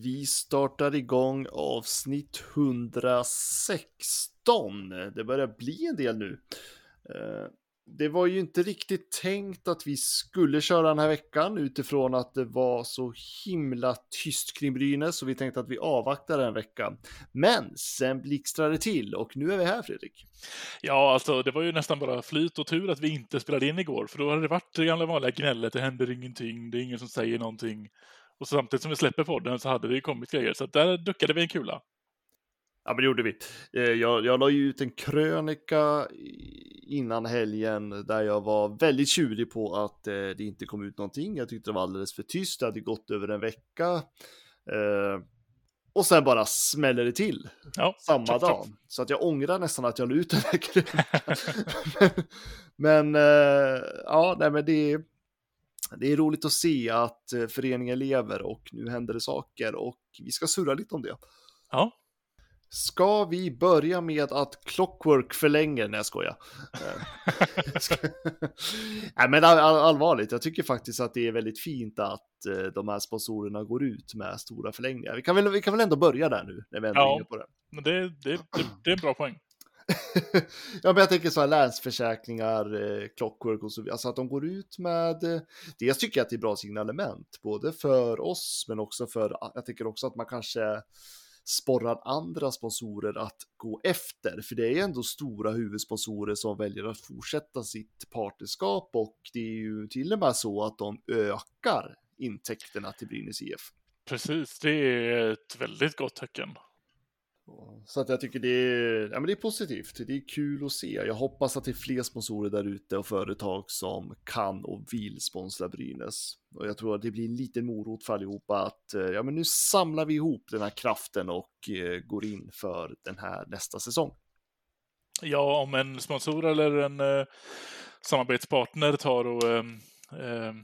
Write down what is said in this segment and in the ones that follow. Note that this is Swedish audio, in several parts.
Vi startar igång avsnitt 116. Det börjar bli en del nu. Eh, det var ju inte riktigt tänkt att vi skulle köra den här veckan utifrån att det var så himla tyst kring Brynäs så vi tänkte att vi avvaktar en vecka. Men sen blixtrade det till och nu är vi här Fredrik. Ja, alltså det var ju nästan bara flyt och tur att vi inte spelade in igår, för då hade det varit det gamla vanliga gnället, det händer ingenting, det är ingen som säger någonting. Och samtidigt som vi släpper podden så hade det ju kommit grejer, så där duckade vi en kula. Ja, men det gjorde vi. Eh, Jag, jag la ju ut en krönika innan helgen där jag var väldigt tjurig på att eh, det inte kom ut någonting. Jag tyckte det var alldeles för tyst. Det hade gått över en vecka. Eh, och sen bara smäller det till Ja, samma tjoff, dag. Så att jag ångrar nästan att jag la ut den här krönikan. men men ja, nej, men det, det är roligt att se att eh, föreningen lever och nu händer det saker och vi ska surra lite om det. Ja, Ska vi börja med att Clockwork förlänger? Nej, jag skojar. Eh, Nej, men all, all, allvarligt, jag tycker faktiskt att det är väldigt fint att eh, de här sponsorerna går ut med stora förlängningar. Vi kan väl, vi kan väl ändå börja där nu, när vi ändå Ja. är inne på det. men det, det, det, det är en bra poäng. ja, men jag tänker så här länsförsäkringar, eh, Clockwork och så vidare. Alltså att de går ut med, eh, dels tycker jag att det är bra signalement, både för oss men också för, jag tycker också att man kanske sporrar andra sponsorer att gå efter, för det är ändå stora huvudsponsorer som väljer att fortsätta sitt partnerskap och det är ju till och med så att de ökar intäkterna till Brynäs IF. Precis, det är ett väldigt gott tecken. Så att jag tycker det är, ja, men det är positivt. Det är kul att se. Jag hoppas att det är fler sponsorer där ute och företag som kan och vill sponsra Brynäs. Och jag tror att det blir en liten morot för allihopa att eh, ja, men nu samlar vi ihop den här kraften och eh, går in för den här nästa säsong. Ja, om en sponsor eller en eh, samarbetspartner tar och eh, eh,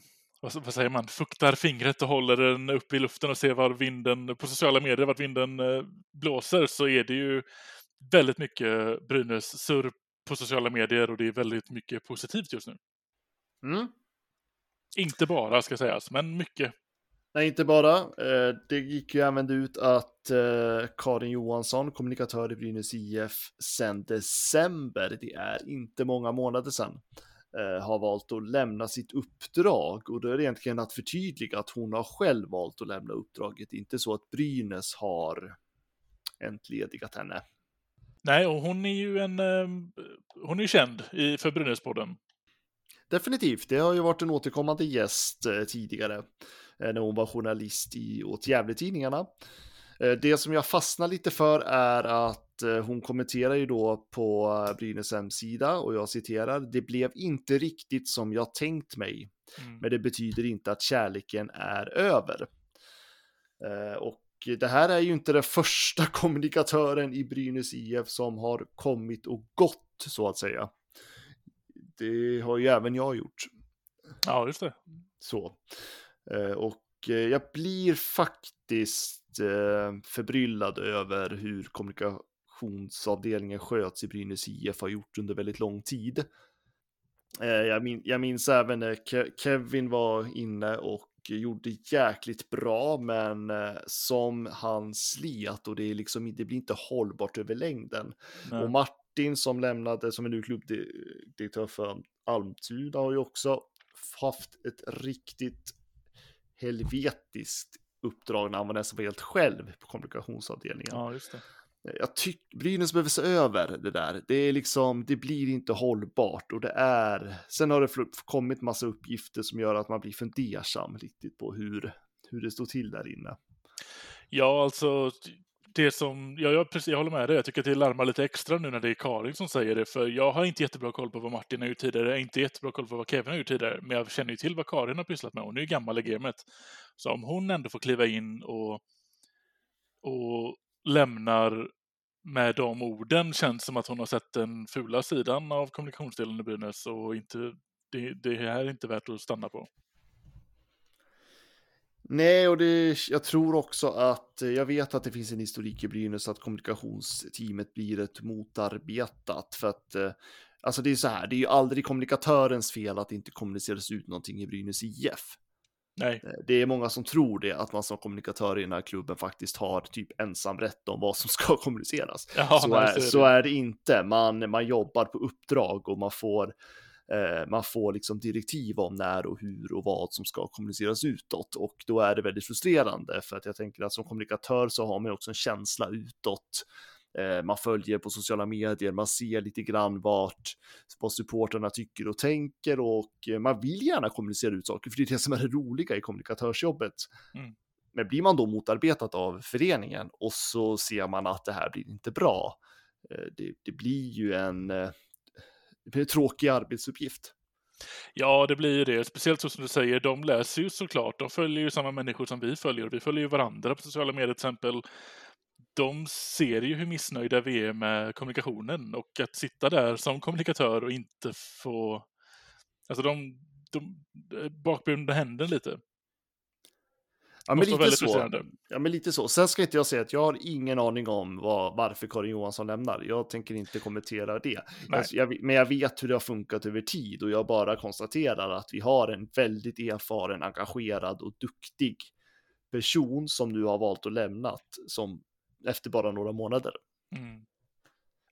vad, vad säger man, fuktar fingret och håller den upp i luften och ser var vinden, på sociala medier, vart vinden eh, blåser, så är det ju väldigt mycket Brynäs-surr på sociala medier och det är väldigt mycket positivt just nu. Mm. Inte bara, ska sägas, men mycket. Nej, inte bara. Eh, Det gick ju även ut att eh, Karin Johansson, kommunikatör i Brynäs IF, sedan december, det är inte många månader sedan, har valt att lämna sitt uppdrag. Och då är det egentligen att förtydliga att hon har själv valt att lämna uppdraget, inte så att Brynäs har entledigat henne. Nej, och hon är ju en... Eh, hon är ju känd i, för Brynäspodden. Definitivt, det har ju varit en återkommande gäst eh, tidigare eh, när hon var journalist i åt Gävletidningarna. Eh, det som jag fastnar lite för är att eh, hon kommenterar ju då på eh, Brynäs hemsida och jag citerar, det blev inte riktigt som jag tänkt mig, Mm. men det betyder inte att kärleken är över. Eh, och det här är ju inte den första kommunikatören i Brynäs IF som har kommit och gått så att säga. Det har ju även jag gjort. Ja, just det. Så. Eh, Och eh, jag blir faktiskt eh, förbryllad över hur kommunikationsavdelningen sköts i Brynäs IF har gjort under väldigt lång tid. Eh, Jag, min, jag minns även när Ke- Kevin var inne och gjorde jäkligt bra, men eh, som han slet och det, är liksom, det blir inte hållbart över längden. Nej. Och Martin som lämnade, som är nu klubbdirektör för Almtuna, har ju också haft ett riktigt helvetiskt uppdrag när han var nästan helt själv på kommunikationsavdelningen. Ja, just det. Jag tycker Brynäs behöver se över det där. Det är liksom, det blir inte hållbart och det är, sen har det kommit massa uppgifter som gör att man blir fundersam riktigt på hur, hur det står till där inne. Ja, alltså det som, ja, jag, precis, jag håller med dig, jag tycker att det larmar lite extra nu när det är Karin som säger det, för jag har inte jättebra koll på vad Martin har gjort tidigare, jag har inte jättebra koll på vad Kevin har gjort tidigare, men jag känner ju till vad Karin har pysslat med, hon är ju gammal i gamet. Så om hon ändå får kliva in och, och lämnar med de orden känns som att hon har sett den fula sidan av kommunikationsdelen i Brynäs och inte, det, det här är inte värt att stanna på. Nej, och det, jag tror också att jag vet att det finns en historik i Brynäs att kommunikationsteamet blir ett motarbetat för att eh, alltså det är så här, det är ju aldrig kommunikatörens fel att det inte kommuniceras ut någonting i Brynäs IF. Nej. Eh, Det är många som tror det, att man som kommunikatör i den här klubben faktiskt har typ ensamrätt om vad som ska kommuniceras. Ja, så, är, så är det inte. Man, man jobbar på uppdrag och man får, eh, man får liksom direktiv om när och hur och vad som ska kommuniceras utåt. Och då är det väldigt frustrerande för att jag tänker att som kommunikatör så har man också en känsla utåt. Eh, man följer på sociala medier, man ser lite grann vart vad supporterna tycker och tänker och eh, man vill gärna kommunicera ut saker för det är det som är det roliga i kommunikatörsjobbet. Mm. Men blir man då motarbetad av föreningen och så ser man att det här blir inte bra, eh, det, det blir ju en, blir en tråkig arbetsuppgift. Ja, det blir ju det. Speciellt så som du säger, de läser ju såklart. De följer ju samma människor som vi följer. Vi följer ju varandra på sociala medier till exempel. De ser ju hur missnöjda vi är med kommunikationen och att sitta där som kommunikatör och inte få... Alltså de, de bakbundna händer lite. Ja, men lite så. Ja, men lite så. Sen ska inte jag säga att jag har ingen aning om vad, varför Karin Johansson lämnar. Jag tänker inte kommentera det. Jag, jag, men jag vet hur det har funkat över tid och jag bara konstaterar att vi har en väldigt erfaren, engagerad och duktig person som nu har valt att lämnat som efter bara några månader. Mm.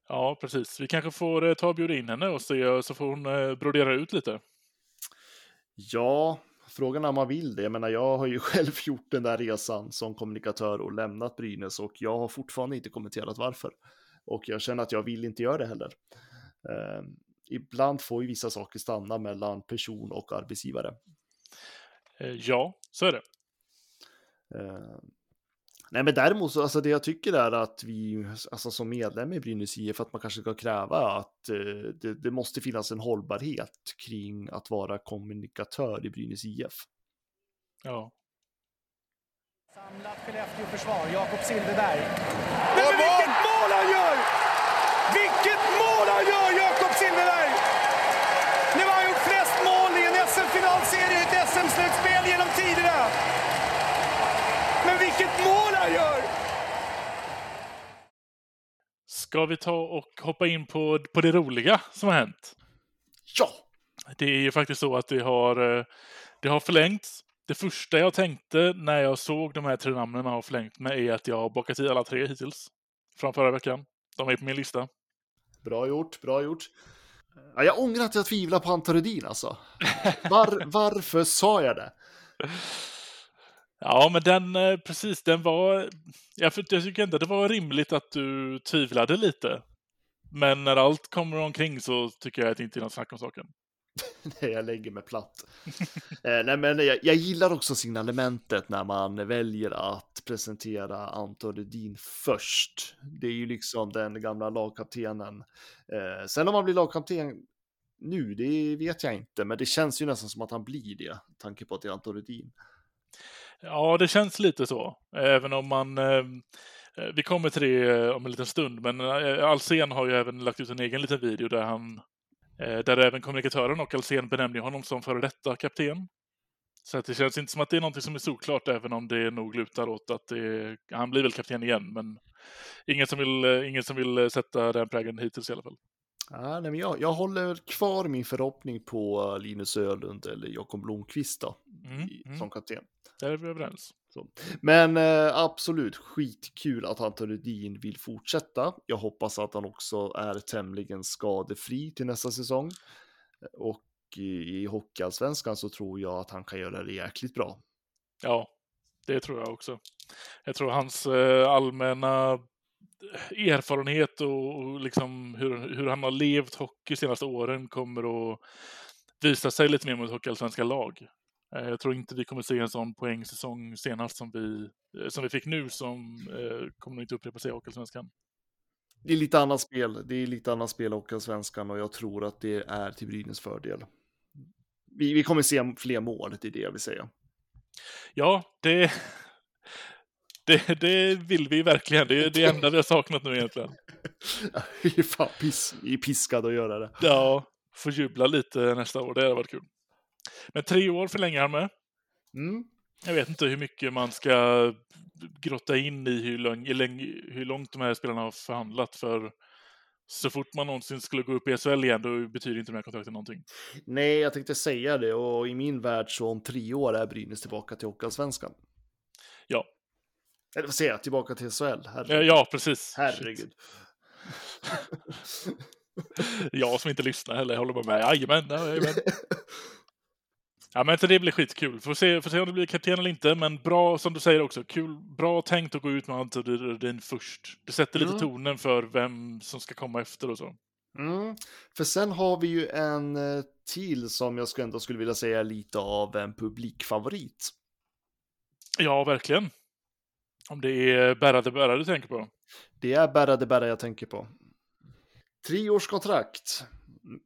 Ja, precis. Vi kanske får eh, ta och bjuda in henne och se, så får hon eh, brodera ut lite. Ja, frågan är om man vill det. Jag menar, jag har ju själv gjort den där resan som kommunikatör och lämnat Brynäs och jag har fortfarande inte kommenterat varför. Och jag känner att jag vill inte göra det heller. Eh, ibland får ju vissa saker stanna mellan person och arbetsgivare. Eh, Ja, så är det. Eh, nej, men däremot så, alltså det jag tycker är att vi, alltså som medlem i Brynäs IF, att man kanske ska kräva att eh, det, det måste finnas en hållbarhet kring att vara kommunikatör i Brynäs IF. Ja. Samlat Skellefteå-försvar, Jakob Silfverberg. Men, men vilket mål han gör! Vilket mål han gör, Jakob Silfverberg! Nu har han gjort flest mål i en SM-finalserie i ett SM-slutspel genom tiderna. Men vilket mål han gör! Ska vi ta och hoppa in på, på det roliga som har hänt? Ja! Det är ju faktiskt så att det har, eh, det har förlängts. Det första jag tänkte när jag såg de här tre namnen har förlängt med är att jag har bockat i alla tre hittills. Från förra veckan. De är på min lista. Bra gjort, bra gjort. Ja, jag ångrar att jag tvivlar på Anton Rudin alltså. Var, varför sa jag det? Ja, men den, eh, precis, den var... Jag, jag tycker ändå det var rimligt att du tvivlade lite. Men när allt kommer omkring så tycker jag att det inte är något snack om saken. Nej, jag lägger mig platt. eh, nej, men jag, jag gillar också signalementet när man väljer att presentera Anton Rudin först. Det är ju liksom den gamla lagkaptenen. Eh, sen om han blir lagkapten nu, det vet jag inte, men det känns ju nästan som att han blir det, tanke på att det är Anton Rudin. Ja, det känns lite så. Även om man... Eh, eh, vi kommer till det eh, om en liten stund, men eh, Alsen har ju även lagt ut en egen liten video där han... Eh, där även kommunikatören och Alsen benämner honom som före detta kapten. Så att det känns inte som att det är någonting som är såklart, även om det nog lutar åt att det, han blir väl kapten igen, men ingen som vill, eh, ingen som vill sätta den prägeln hittills i alla fall. Ja, nej, men jag, jag håller kvar min förhoppning på Linus Ölund eller Jakob Blomqvist då, Mm, i, mm. som kapten. Där är vi överens. Så. Men eh, absolut, skitkul att Anton Rudin vill fortsätta. Jag hoppas att han också är tämligen skadefri till nästa säsong. Och i, i Hockeyallsvenskan så tror jag att han kan göra det jäkligt bra. Ja, det tror jag också. Jag tror hans eh, allmänna erfarenhet och, och liksom hur, hur han har levt hockey de senaste åren kommer att visa sig lite mer mot hockeyallsvenska lag. Eh, Jag tror inte vi kommer se en sån poängsäsong senast som vi, eh, som vi fick nu som eh, kommer inte upprepa sig i Hockeyallsvenskan. Det är lite annat spel. Det är lite annat spel och svenskan och jag tror att det är till Brynäs fördel. Vi, vi kommer se fler mål, det är det jag vill säga. Ja, det, det, det vill vi verkligen. Det är det enda vi har saknat nu egentligen. Vi är fan vi är piskade att göra det. Ja, få jubla lite nästa år. Det hade varit kul. Men tre år förlänger han med. Mm. Jag vet inte hur mycket man ska grotta in i hur, lång, hur lång- hur långt de här spelarna har förhandlat. För så fort man någonsin skulle gå upp i SHL igen, då betyder inte de här kontrakten någonting. Nej, jag tänkte säga det och i min värld så om tre år är Brynäs tillbaka till Hockeyallsvenskan. Ja, Eller vad säger jag? Tillbaka till SHL? Herregud. ja precis. Herregud. Jag som inte lyssnar heller, jag håller bara med. Jajamän, jajamän. Ja, men så det blir skitkul. Får se, får se om det blir kapten eller inte, men bra, som du säger också, kul, bra tänkt att gå ut med Anton Rudin först. Det sätter lite Mm. tonen för vem som ska komma efter och så. Mm. För sen har vi ju en eh, till som jag skulle ändå skulle vilja säga lite av en publikfavorit. Ja, verkligen. Om det är Berra Berra du tänker på. Det är Berra de Berra jag tänker på. Treårskontrakt.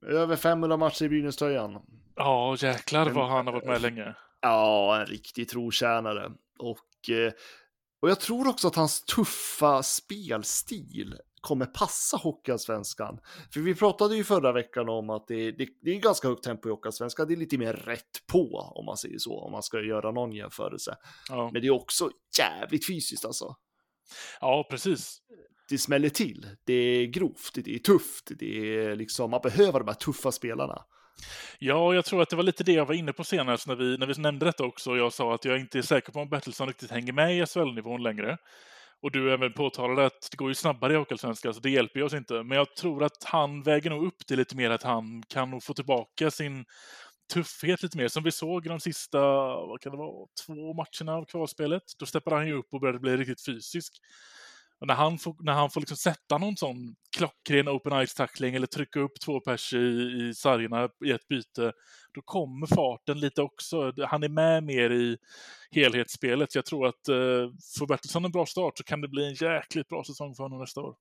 Över 500 matcher i Brynäs-tröjan. Ja, jäklar vad han har varit med länge. Ja, en riktig trotjänare. Och, eh, och jag tror också att hans tuffa spelstil kommer passa Hockeyallsvenskan. För vi pratade ju förra veckan om att det, det, det är ganska högt tempo i Hockeyallsvenskan. Det är lite mer rätt på, om man säger så, om man ska göra någon jämförelse. Ja, Men det är också jävligt fysiskt alltså. ja precis. Det smäller till, det är grovt, det är tufft, det är liksom, man behöver de här tuffa spelarna. Ja, jag tror att det var lite det jag var inne på senast när vi, när vi nämnde detta också. Jag sa att jag inte är säker på om Bertilsson riktigt hänger med i SHL-nivån längre. Och du även påtalade att det går ju snabbare i Hockeyallsvenskan, så det hjälper ju oss inte. Men jag tror att han väger nog upp det lite mer, att han kan nog få tillbaka sin tuffhet lite mer. Som vi såg i de sista, vad kan det vara, två matcherna av kvalspelet. Då steppade han ju upp och började bli riktigt fysisk. Och när han får, när han får liksom sätta någon sån klockren open ice-tackling eller trycka upp två pers i, i sargerna i ett byte, då kommer farten lite också. Han är med mer i helhetsspelet. Jag tror att eh, får Bertilsson en bra start så kan det bli en jäkligt bra säsong för honom nästa år.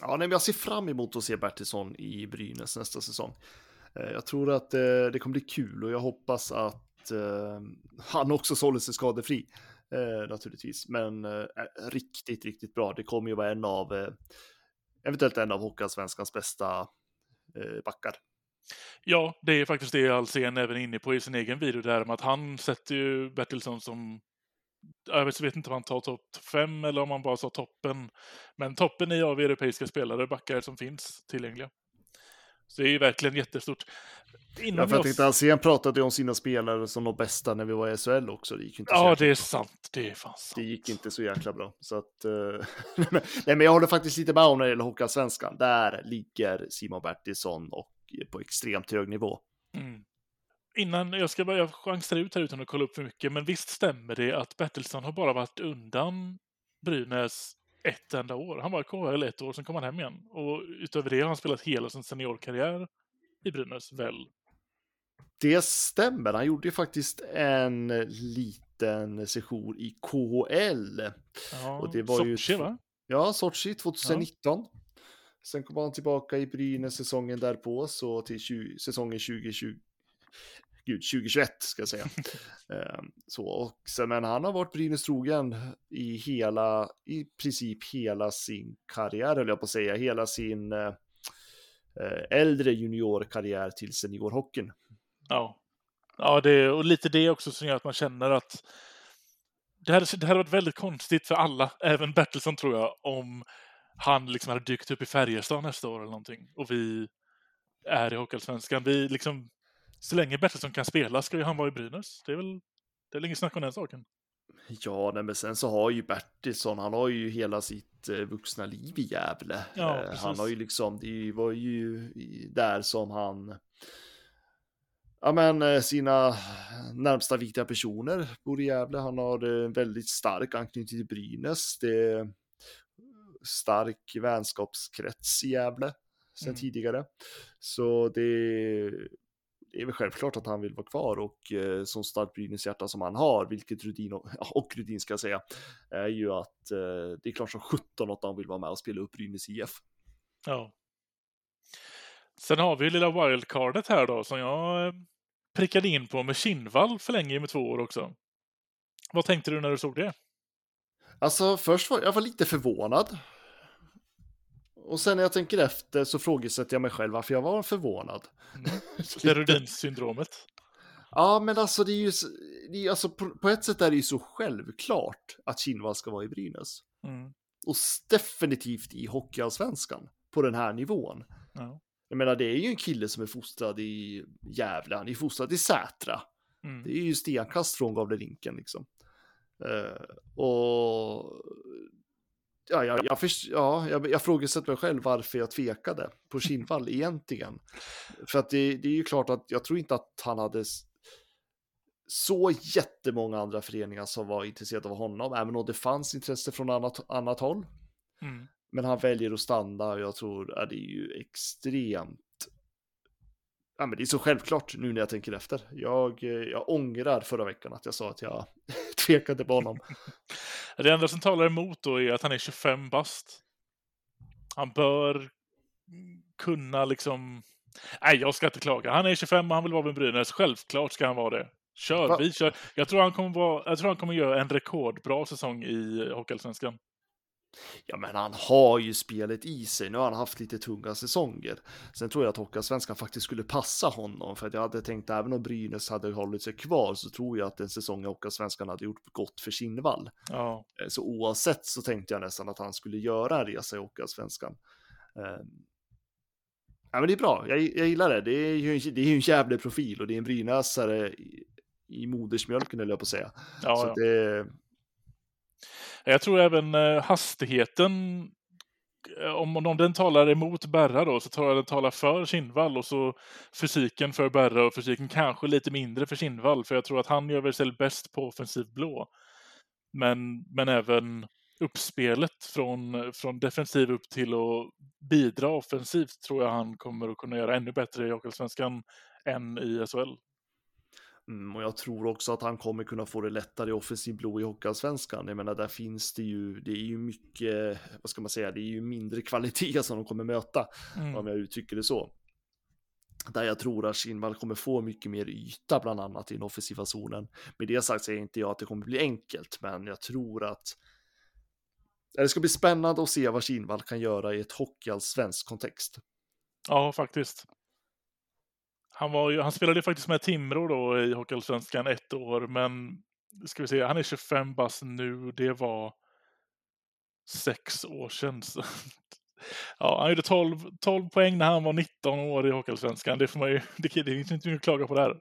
Ja, nej, men jag ser fram emot att se Bertilsson i Brynäs nästa säsong. Eh, jag tror att eh, det kommer bli kul och jag hoppas att eh, han också sålde sig skadefri. Eh, naturligtvis, men eh, eh, riktigt, riktigt bra. Det kommer ju vara en av, eh, eventuellt en av Hockeyallsvenskans bästa eh, backar. Ja, det är faktiskt det Alsen även inne på i sin egen video där med att han sätter ju Bertilsson som jag vet, vet inte om han tar topp fem eller om han bara sa toppen. Men toppen i av europeiska spelare, backar som finns tillgängliga. Så det är ju verkligen jättestort. Inom Ja, för jag Alsen pratade om sina spelare som de bästa när vi var i SHL också. Det gick inte så Ja, det är sant. Det är fan sant. Det gick inte så jäkla bra. Så att, eh, nej, men jag håller faktiskt lite med om när det gäller Hockeyallsvenskan. Där ligger Simon Bertilsson och på extremt hög nivå. Mm. Innan, jag ska bara, jag chansar ut här utan att kolla upp för mycket, men visst stämmer det att Bertilsson har bara varit undan Brynäs ett enda år? Han var i KHL ett år, sen kom han hem igen. Och utöver det har han spelat hela sin seniorkarriär i Brynäs, väl? Det stämmer, han gjorde ju faktiskt en liten session i KHL. Ja, Och det var ju Sochi, två- va? Ja, Sochi 2019. Sen kom han tillbaka i Brynäs säsongen därpå, så till 20, säsongen 2020. Gud, 2021 ska jag säga. Ehm, så, och sen, men han har varit Brynäs trogen i hela, i princip hela sin karriär, höll jag på att säga, hela sin eh, eh, äldre juniorkarriär till seniorhockeyn. Ja. Ja, det, och lite det också som gör att man känner att det hade, det hade varit väldigt konstigt för alla, även Bertilsson tror jag, om han liksom hade dykt upp i Färjestad nästa år eller någonting och vi är i Hockeyallsvenskan. Vi liksom, så länge Bertilsson kan spela ska ju han vara i Brynäs. Det är väl, det är väl inget snack om den saken. Ja, nej, men sen så har ju Bertilsson, han har ju hela sitt eh, vuxna liv i Gävle. Ja, Eh, han har ju liksom, det var ju där som han, ja men eh, sina närmsta viktiga personer bor i Gävle. Han har eh, en väldigt stark anknytning till Brynäs. Det är stark vänskapskrets i Gävle sen Mm. tidigare. Så det, är väl självklart att han vill vara kvar och eh, som starkt Brynäs-hjärta som han har, vilket Rudin och, och Rudin ska jag säga, är ju att eh, det är klart som 17 att han vill vara med och spela upp Brynäs IF. Ja. Sen har vi lilla wildcardet här då som jag eh, prickade in på med Kinnvall förlänger med två år också. Vad tänkte du när du såg det? Alltså först var jag var lite förvånad. Och sen när jag tänker efter så frågasätter jag mig själv varför jag var förvånad. Mm. Det Rudin-syndromet. Ja, men alltså det är ju, det är, alltså på, på, ett sätt är det ju så självklart att Kinnvall ska vara i Brynäs. Mm. Och definitivt i Hockeyallsvenskan på den här nivån. Ja. Jag menar, det är ju en kille som är fostrad i Gävle, han är fostrad i Sätra. Mm. Det är ju stenkast från Gavlerinken liksom. Uh, och ja, jag, jag, först, ja, jag, jag frågasätter mig själv varför jag tvekade på Kinnvall egentligen. För att det, det är ju klart att jag tror inte att han hade så jättemånga andra föreningar som var intresserade av honom, även om det fanns intresse från annat, annat håll. Mm. Men han väljer att stanna och jag tror att det är ju extremt Ja, men det är så självklart nu när jag tänker efter. Jag, jag ångrar förra veckan att jag sa att jag tvekade på honom. Det enda som talar emot då är att han är 25 bast. Han bör kunna liksom... Nej, jag ska inte klaga. Han är 25 och han vill vara med Brynäs. Självklart ska han vara det. Kör, Va? vi kör. Jag tror han kommer vara, jag tror han kommer göra en rekordbra säsong i Hockeyallsvenskan. Ja, men han har ju spelet i sig. Nu har han haft lite tunga säsonger. Sen tror jag att Hockeyallsvenskan faktiskt skulle passa honom. För att jag hade tänkt, även om Brynäs hade hållit sig kvar, så tror jag att en säsong i Hockeyallsvenskan hade gjort gott för Kinnvall. Ja. Så oavsett så tänkte jag nästan att han skulle göra en resa i Hockeyallsvenskan. Um, ja, men det är bra. Jag, jag gillar det. Det är ju, det är en jävla profil och det är en brynäsare i, i modersmjölken, eller jag på att säga. Ja, så ja. det jag tror även eh, hastigheten, eh, om, om den talar emot Berra då, så tror jag den talar för Kindvall och så fysiken för Berra och fysiken kanske lite mindre för Kindvall, för jag tror att han gör sig bäst på offensiv blå. Men, men även uppspelet från, från defensiv upp till att bidra offensivt tror jag han kommer att kunna göra ännu bättre i Hockeyallsvenskan än i SHL. Mm, och jag tror också att han kommer kunna få det lättare i offensiv blå i Hockeyallsvenskan. Jag menar, där finns det ju, det är ju mycket, vad ska man säga, det är ju mindre kvalitet som de kommer möta, Mm. om jag uttrycker det så. Där jag tror att Kinnvall kommer få mycket mer yta, bland annat i den offensiva zonen. Med det sagt säger inte jag att det kommer bli enkelt, men jag tror att det ska bli spännande att se vad Kinnvall kan göra i ett hockeyallsvensk kontext. Ja, faktiskt. Han, var ju, han spelade faktiskt med Timrå då i Hockeyallsvenskan ett år, men ska vi se, han är 25 bast nu. Det var sex år sedan. Ja, han gjorde 12, 12 poäng när han var 19 år i Hockeyallsvenskan. Det får man ju, det, det är inte mycket att klaga på där.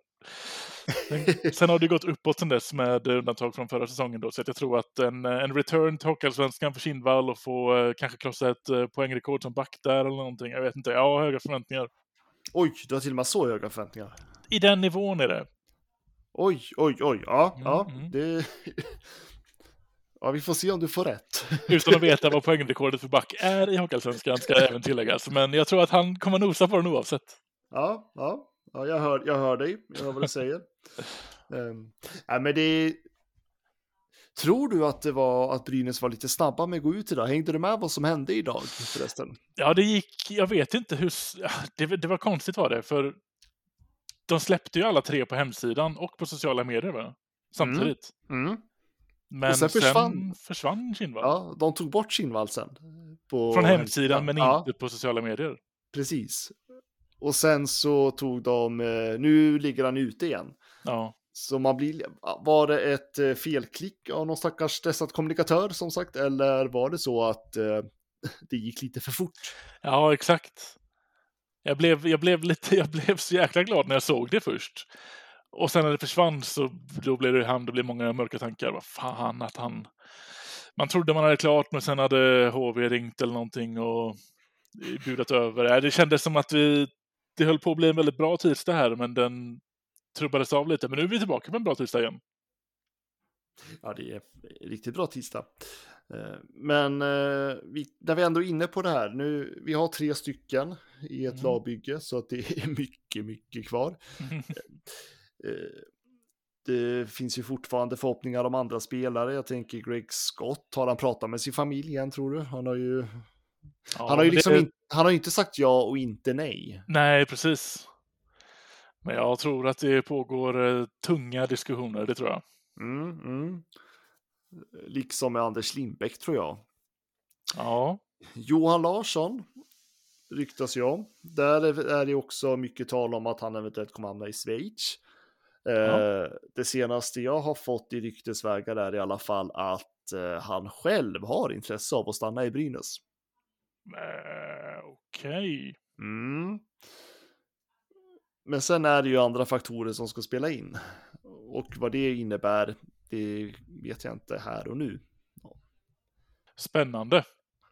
Sen, sen har det gått uppåt sen dess med undantag från förra säsongen då, så att jag tror att en, en return till Hockeyallsvenskan för Kindvall och få eh, kanske krossa ett eh, poängrekord som back där eller någonting. Jag vet inte, jag har höga förväntningar. Oj, du har till och med så höga förväntningar. I den nivån är det. Oj, oj, oj, ja, Mm, ja, mm. det... Ja, vi får se om du får rätt. Utan att veta vad poängrekordet för back är i Hockeyallsvenskan ska även tilläggas. Men jag tror att han kommer nosa på den oavsett. Ja, ja, ja jag, hör, jag hör dig. Jag hör vad du säger. um, nej, men det... Tror du att det var att Brynäs var lite snabba med att gå ut idag? Hängde du med vad som hände idag förresten? Ja, det gick, jag vet inte hur, ja, det, det var konstigt var det, för de släppte ju alla tre på hemsidan och på sociala medier va? samtidigt. Mm. Men Och sen sen försvann- försvann, Kindvall. Ja, de tog bort Kinnvall sen. På Från hemsidan, men Ja, inte på sociala medier. precis. Och sen så tog de, eh, nu ligger han ute igen. Ja, så man blir, var det ett eh, felklick av någon stackars stressad kommunikatör som sagt, eller var det så att eh, det gick lite för fort? ja exakt. Jag blev, jag, blev lite, jag blev så jäkla glad när jag såg det först. Och sen när det försvann så då blev det han, det blev många mörka tankar. Vad fan att han... Man trodde man hade klart men sen hade HV ringt eller någonting och budat över. Det kändes som att vi... Det höll på att bli en väldigt bra tisdag här men den trubbades av lite. Men nu är vi tillbaka på en bra tisdag igen. Ja, det är riktigt bra tisdag. Eh, Men eh, vi, när vi ändå är inne på det här, nu, vi har tre stycken i ett Mm. lagbygge så att det är mycket, mycket kvar. Eh, Det finns ju fortfarande förhoppningar om andra spelare. Jag tänker Greg Scott, har han pratat med sin familj igen tror du? Han har ju, Ja, han har ju liksom det- in, han har inte sagt ja och inte nej. Nej, precis. Men jag tror att det pågår eh, tunga diskussioner, det tror jag. Mm, mm. Liksom med Anders Lindbäck tror jag. Ja, Johan Larsson ryktas om. Där är det också mycket tal om att han eventuellt kommer hamna i Schweiz. Eh, Ja. Det senaste jag har fått i ryktesvägar är i alla fall att eh, han själv har intresse av att stanna i Brynäs. eh, okej. Mm. Men sen är det ju andra faktorer som ska spela in. Och vad det innebär, det vet jag inte här och nu. Spännande.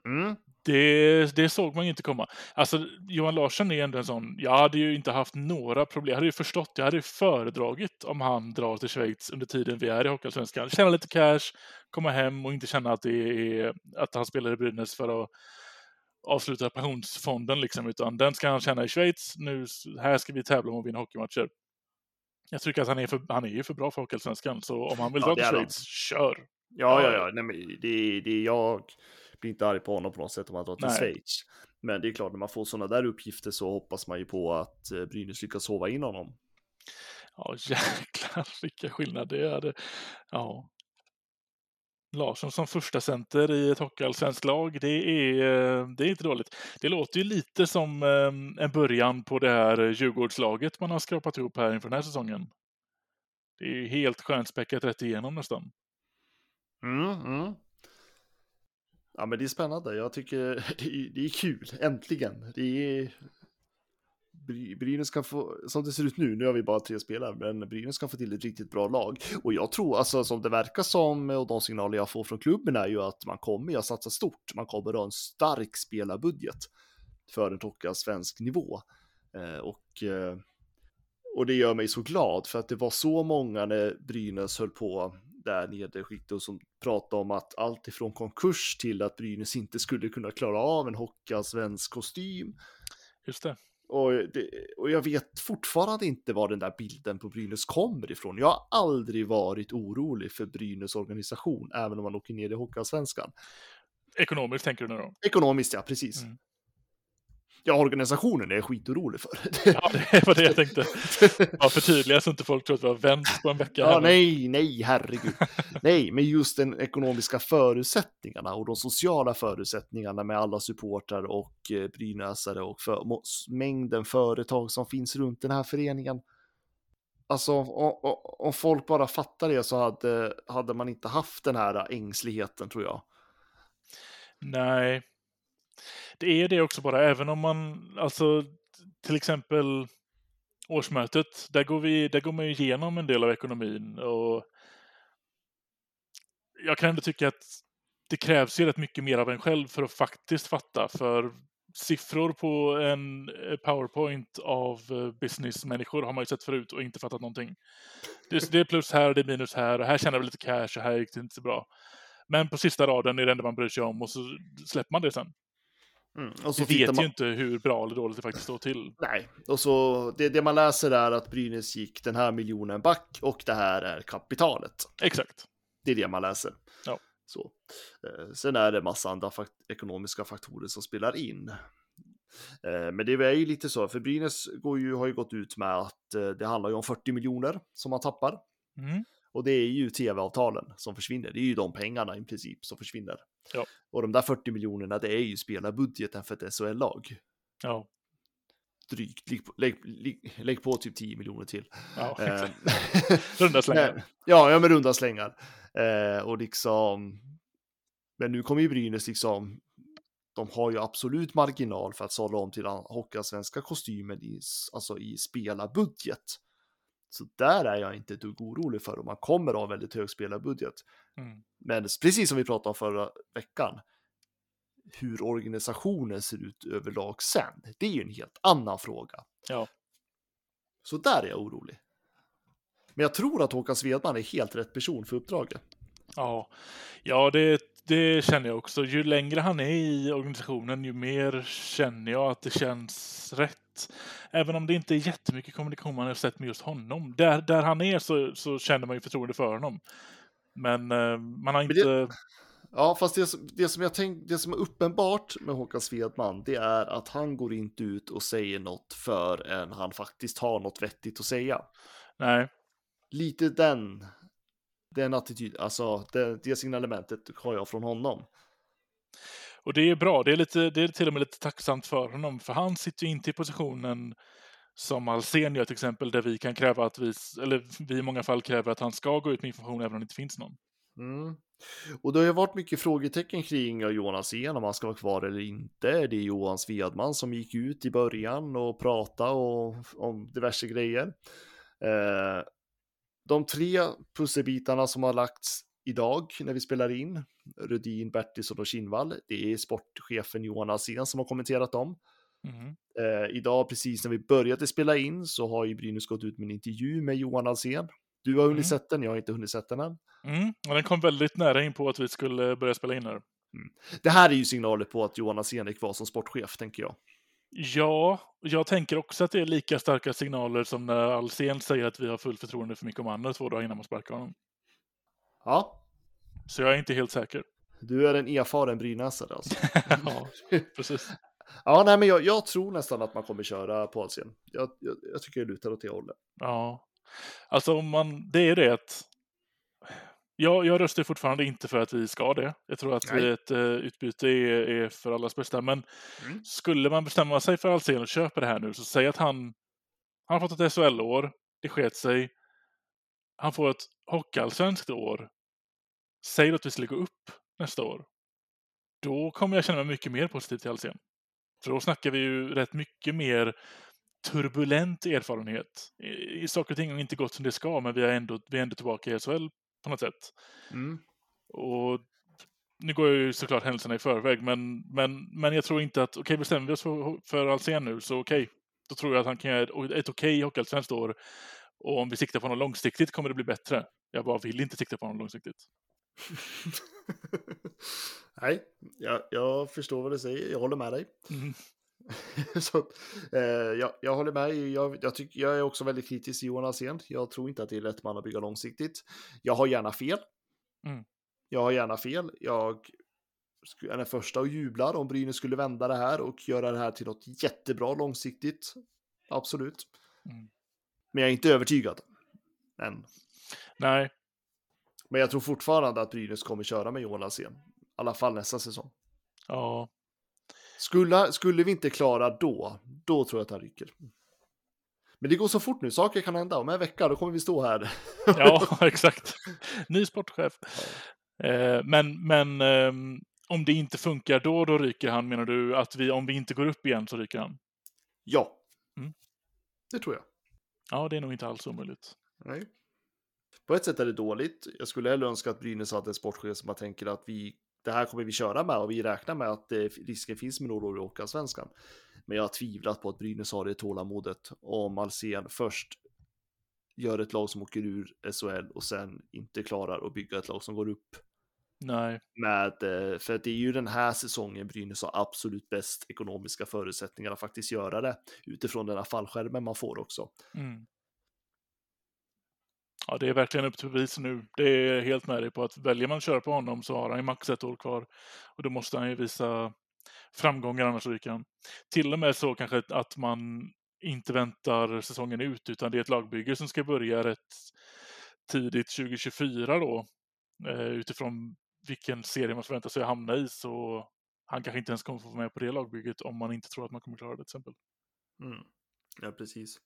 Mm. Det, det såg man ju inte komma. Alltså, Johan Larsson är ändå en sån, jag hade ju inte haft några problem. Jag hade ju förstått, jag hade ju föredragit om han drar till Schweiz under tiden vi är i Hockeyallsvenskan. Tjäna lite cash, komma hem och inte känna att, det är, att han spelar i Brynäs för att avsluta pensionsfonden liksom, utan den ska han tjäna i Schweiz. Nu, här ska vi tävla om att vinna hockeymatcher. Jag tycker att han är, för, han är ju för bra för Hockeyallsvenskan, så om han vill Ja, dra till är han. Schweiz, kör! Ja, ja, Ja. Nej, men det, det, jag blir inte arg på honom på något sätt om han drar till Nej. Schweiz. Men det är klart, när man får sådana där uppgifter så hoppas man ju på att eh, Brynäs lyckas sova in honom. Ja, jäklar vilka skillnader det är. Ja. Larsson som första center i ett hockeyallsvenskt lag, det är, eh, det är inte dåligt. Det låter ju lite som eh, en början på det här eh, Djurgårdslaget man har skrapat ihop här inför den här säsongen. Det är ju helt stjärnspäckat rätt igenom nästan. Mm, mm. Ja, men det är spännande. Jag tycker det är, det är kul. Äntligen. Det är... Brynäs kan få, som det ser ut nu, nu har vi bara tre spelare, men Brynäs kan få till ett riktigt bra lag. Och jag tror, alltså som det verkar som, och de signaler jag får från klubben är ju att man kommer att satsa stort. Man kommer att ha en stark spelarbudget för en tocka svensk nivå. Eh, och, eh, och det gör mig så glad för att det var så många när Brynäs höll på där nere i skiktet och som pratade om att allt ifrån konkurs till att Brynäs inte skulle kunna klara av en svensk kostym. Just det. Och, det, och jag vet fortfarande inte var den där bilden på Brynäs kommer ifrån. Jag har aldrig varit orolig för Brynäs organisation, även om man åker ner i Hockeyallsvenskan. Ekonomiskt tänker du nu då? Ekonomiskt, ja, precis. Mm. Ja, organisationen är jag skitorolig för. Ja, det var det jag tänkte. Ja, förtydliga så inte folk tror att vi har vänt på en vecka. Ja, nej, nej, herregud. nej, men just den ekonomiska förutsättningarna och de sociala förutsättningarna med alla supportrar och eh, brynäsare och för, mängden företag som finns runt den här föreningen. Alltså, om, folk bara fattar det så hade, hade man inte haft den här ängsligheten tror jag. Nej. Det är det också bara, även om man, alltså till exempel årsmötet, där går, vi, där går man ju igenom en del av ekonomin och jag kan ändå tycka att det krävs ju rätt mycket mer av en själv för att faktiskt fatta, för siffror på en eh, powerpoint av eh, businessmänniskor har man ju sett förut och inte fattat någonting. Det, det är plus här och det är minus här och här tjänar vi lite cash och här gick det inte så bra. Men på sista raden är det enda man bryr sig om och så släpper man det sen. Mm. Vi vet man... ju inte hur bra eller dåligt det faktiskt står till. Nej, och så det, det man läser är att Brynäs gick den här miljonen back och det här är kapitalet. Exakt. Det är det man läser. Ja. Så. Eh, Sen är det massa andra fak ekonomiska faktorer som spelar in. Eh, Men det är ju lite så, för Brynäs går ju, har ju gått ut med att eh, det handlar ju om 40 miljoner som man tappar. Mm. Och det är ju tv-avtalen som försvinner. Det är ju de pengarna i princip som försvinner. Ja. Och de där 40 miljonerna, det är ju spelarbudgeten för ett SHL-lag. Ja. Drygt, lägg, lägg, lägg, lägg på typ 10 miljoner till. ja Eh. Runda slängar. men- Ja, ja, med runda slängar. Eh, och liksom, men nu kommer ju Brynäs liksom, de har ju absolut marginal för att sålla om till den hockeyallsvenska kostymen i, alltså i spelarbudget. Så där är jag inte ett dugg orolig för om man kommer en väldigt hög spelarbudget. Mm. Men precis som vi pratade om förra veckan, hur organisationen ser ut överlag sen, det är ju en helt annan fråga. Ja. Så där är jag orolig. Men jag tror att Håkan Svedman är helt rätt person för uppdraget. Ja, ja det, det känner jag också. Ju längre han är i organisationen, ju mer känner jag att det känns rätt. Även om det inte är jättemycket kommunikation man har sett med just honom. Där, där han är så, så känner man ju förtroende för honom. Men eh, man har inte... det- Ja, fast det, som- det, som jag tänk, det som är uppenbart med Håkan Svedman, det är att han går inte ut och säger något förrän han faktiskt har något vettigt att säga. Nej, Lite den, den attityd, alltså det, det signalementet har jag från honom och det är bra. Det är, lite, det är till och med lite tacksamt för honom, för han sitter ju inte i positionen som Alsen gör till exempel, där vi kan kräva att vi, eller vi i många fall kräver att han ska gå ut med information även om det inte finns någon. Mm. Och det har ju varit mycket frågetecken kring Johan Alsen, om han ska vara kvar eller inte. Det är Johan Svedman som gick ut i början och pratade och, om diverse grejer. Eh, de tre pusselbitarna som har lagts idag när vi spelar in, Rudin, Bertilsson och Kinnvall, det är sportchefen Johan Alsen som har kommenterat dem. Mhm. Eh, idag, precis när vi började spela in, så har ju Brynäs gått ut med en intervju med Johan Alsen. Du har hunnit Mm. sett den, jag har inte hunnit sett den än. Mm, och den kom väldigt nära in på att vi skulle börja spela in här. Det här är ju signaler på att Johan Alsen är kvar som sportchef, tänker jag. Ja, jag tänker också att det är lika starka signaler som när Alsen säger att vi har fullt förtroende för Mikko Manner två dagar innan man sparkar honom. Ja, Så jag är inte helt säker. du är en erfaren brynäsare alltså. ja, precis. Ja, nej, men jag, jag tror nästan att man kommer köra på Alsen. Jag, jag, jag tycker det lutar åt det hållet. Ja, alltså om man, det är det att jag, jag röstar fortfarande inte för att vi ska det. Jag tror att Nej. ett uh, utbyte är, är för allas bästa. Men Mm. skulle man bestämma sig för Alsen och köpa det här nu, så säg att han, han har fått ett SHL-år, det sket sig. Han får ett hockeyallsvenskt år. Säg att vi skulle gå upp nästa år. Då kommer jag känna mig mycket mer positiv till Alsen. För då snackar vi ju rätt mycket mer turbulent erfarenhet. I, i saker och ting har inte gått som det ska, men vi är ändå, vi är ändå tillbaka i SHL på något sätt. Mm. Och nu går jag ju såklart händelserna i förväg, men, men, men jag tror inte att, okej, bestämmer vi oss för, för Alsen nu, så okej, då tror jag att han kan göra ett, ett okej hockeyallsvenskt år. Och om vi siktar på något långsiktigt kommer det bli bättre. Jag bara vill inte sikta på något långsiktigt. nej, jag, jag förstår vad du säger. Jag håller med dig. Mm. Så, eh, jag, jag håller med. Jag, jag, tycker, jag är också väldigt kritisk till Johan Alsen. Jag tror inte att det är rätt man att bygga långsiktigt. Jag har gärna fel. Mm. Jag har gärna fel. Jag är den första och jublar om Brynäs skulle vända det här och göra det här till något jättebra långsiktigt. Absolut. Mm. Men jag är inte övertygad. Än. Nej, Men jag tror fortfarande att Brynäs kommer köra med Johan Alsen. I alla fall nästa säsong. ja, Skulle, skulle vi inte klara då, då tror jag att han rycker. Men det går så fort nu, saker kan hända. Om en vecka då kommer vi stå här. ja exakt. Ny sportchef. Eh, men men ehm, om det inte funkar då, då ryker han, menar du? Att vi, om vi inte går upp igen så ryker han? Ja. Mm. Det tror jag. Ja, det är nog inte alls omöjligt. Nej. På ett sätt är det dåligt. Jag skulle hellre önska att Brynäs hade en sportchef som man tänker att vi, det här kommer vi köra med och vi räknar med att det, risken finns med några år i Hockeyallsvenskan. Men jag har tvivlat på att Brynäs har det tålamodet om Alsen först gör ett lag som åker ur SHL och sen inte klarar att bygga ett lag som går upp. Nej, Med, eh, för det är ju den här säsongen Brynäs har absolut bäst ekonomiska förutsättningar att faktiskt göra det utifrån den här fallskärmen man får också. Mm. Ja, det är verkligen upp till bevis nu. Det är helt med dig på att väljer man att köra på honom så har han ju max ett år kvar. Och då måste han ju visa framgångar, annars ryker han. Till och med så kanske att man inte väntar säsongen ut, utan det är ett lagbygge som ska börja rätt tidigt 2024 då. Eh, utifrån vilken serie man förväntar sig hamna i, så han kanske inte ens kommer få vara med på det lagbygget om man inte tror att man kommer klara det till exempel. Mm. Ja, precis.